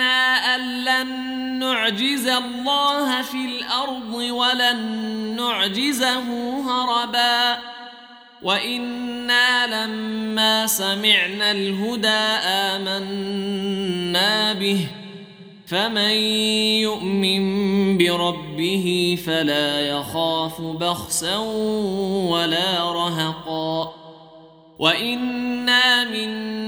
أن لن نعجز الله في الأرض ولن نعجزه هربا. وإنا لما سمعنا الهدى آمنا به. فمن يؤمن بربه فلا يخاف بخسا ولا رهقا. وإنا منا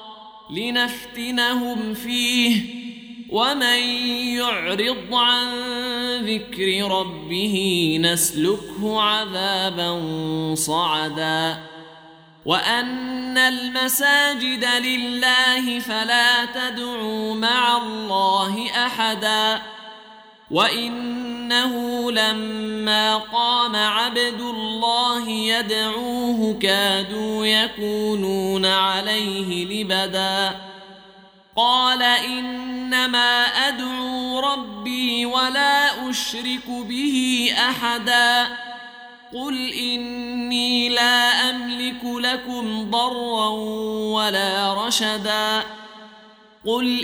لنفتنهم فيه ومن يعرض عن ذكر ربه نسلكه عذابا صعدا وأن المساجد لله فلا تدعوا مع الله أحدا وانه لما قام عبد الله يدعوه كادوا يكونون عليه لبدا. قال إنما أدعو ربي ولا أشرك به أحدا. قل إني لا أملك لكم ضرا ولا رشدا. قل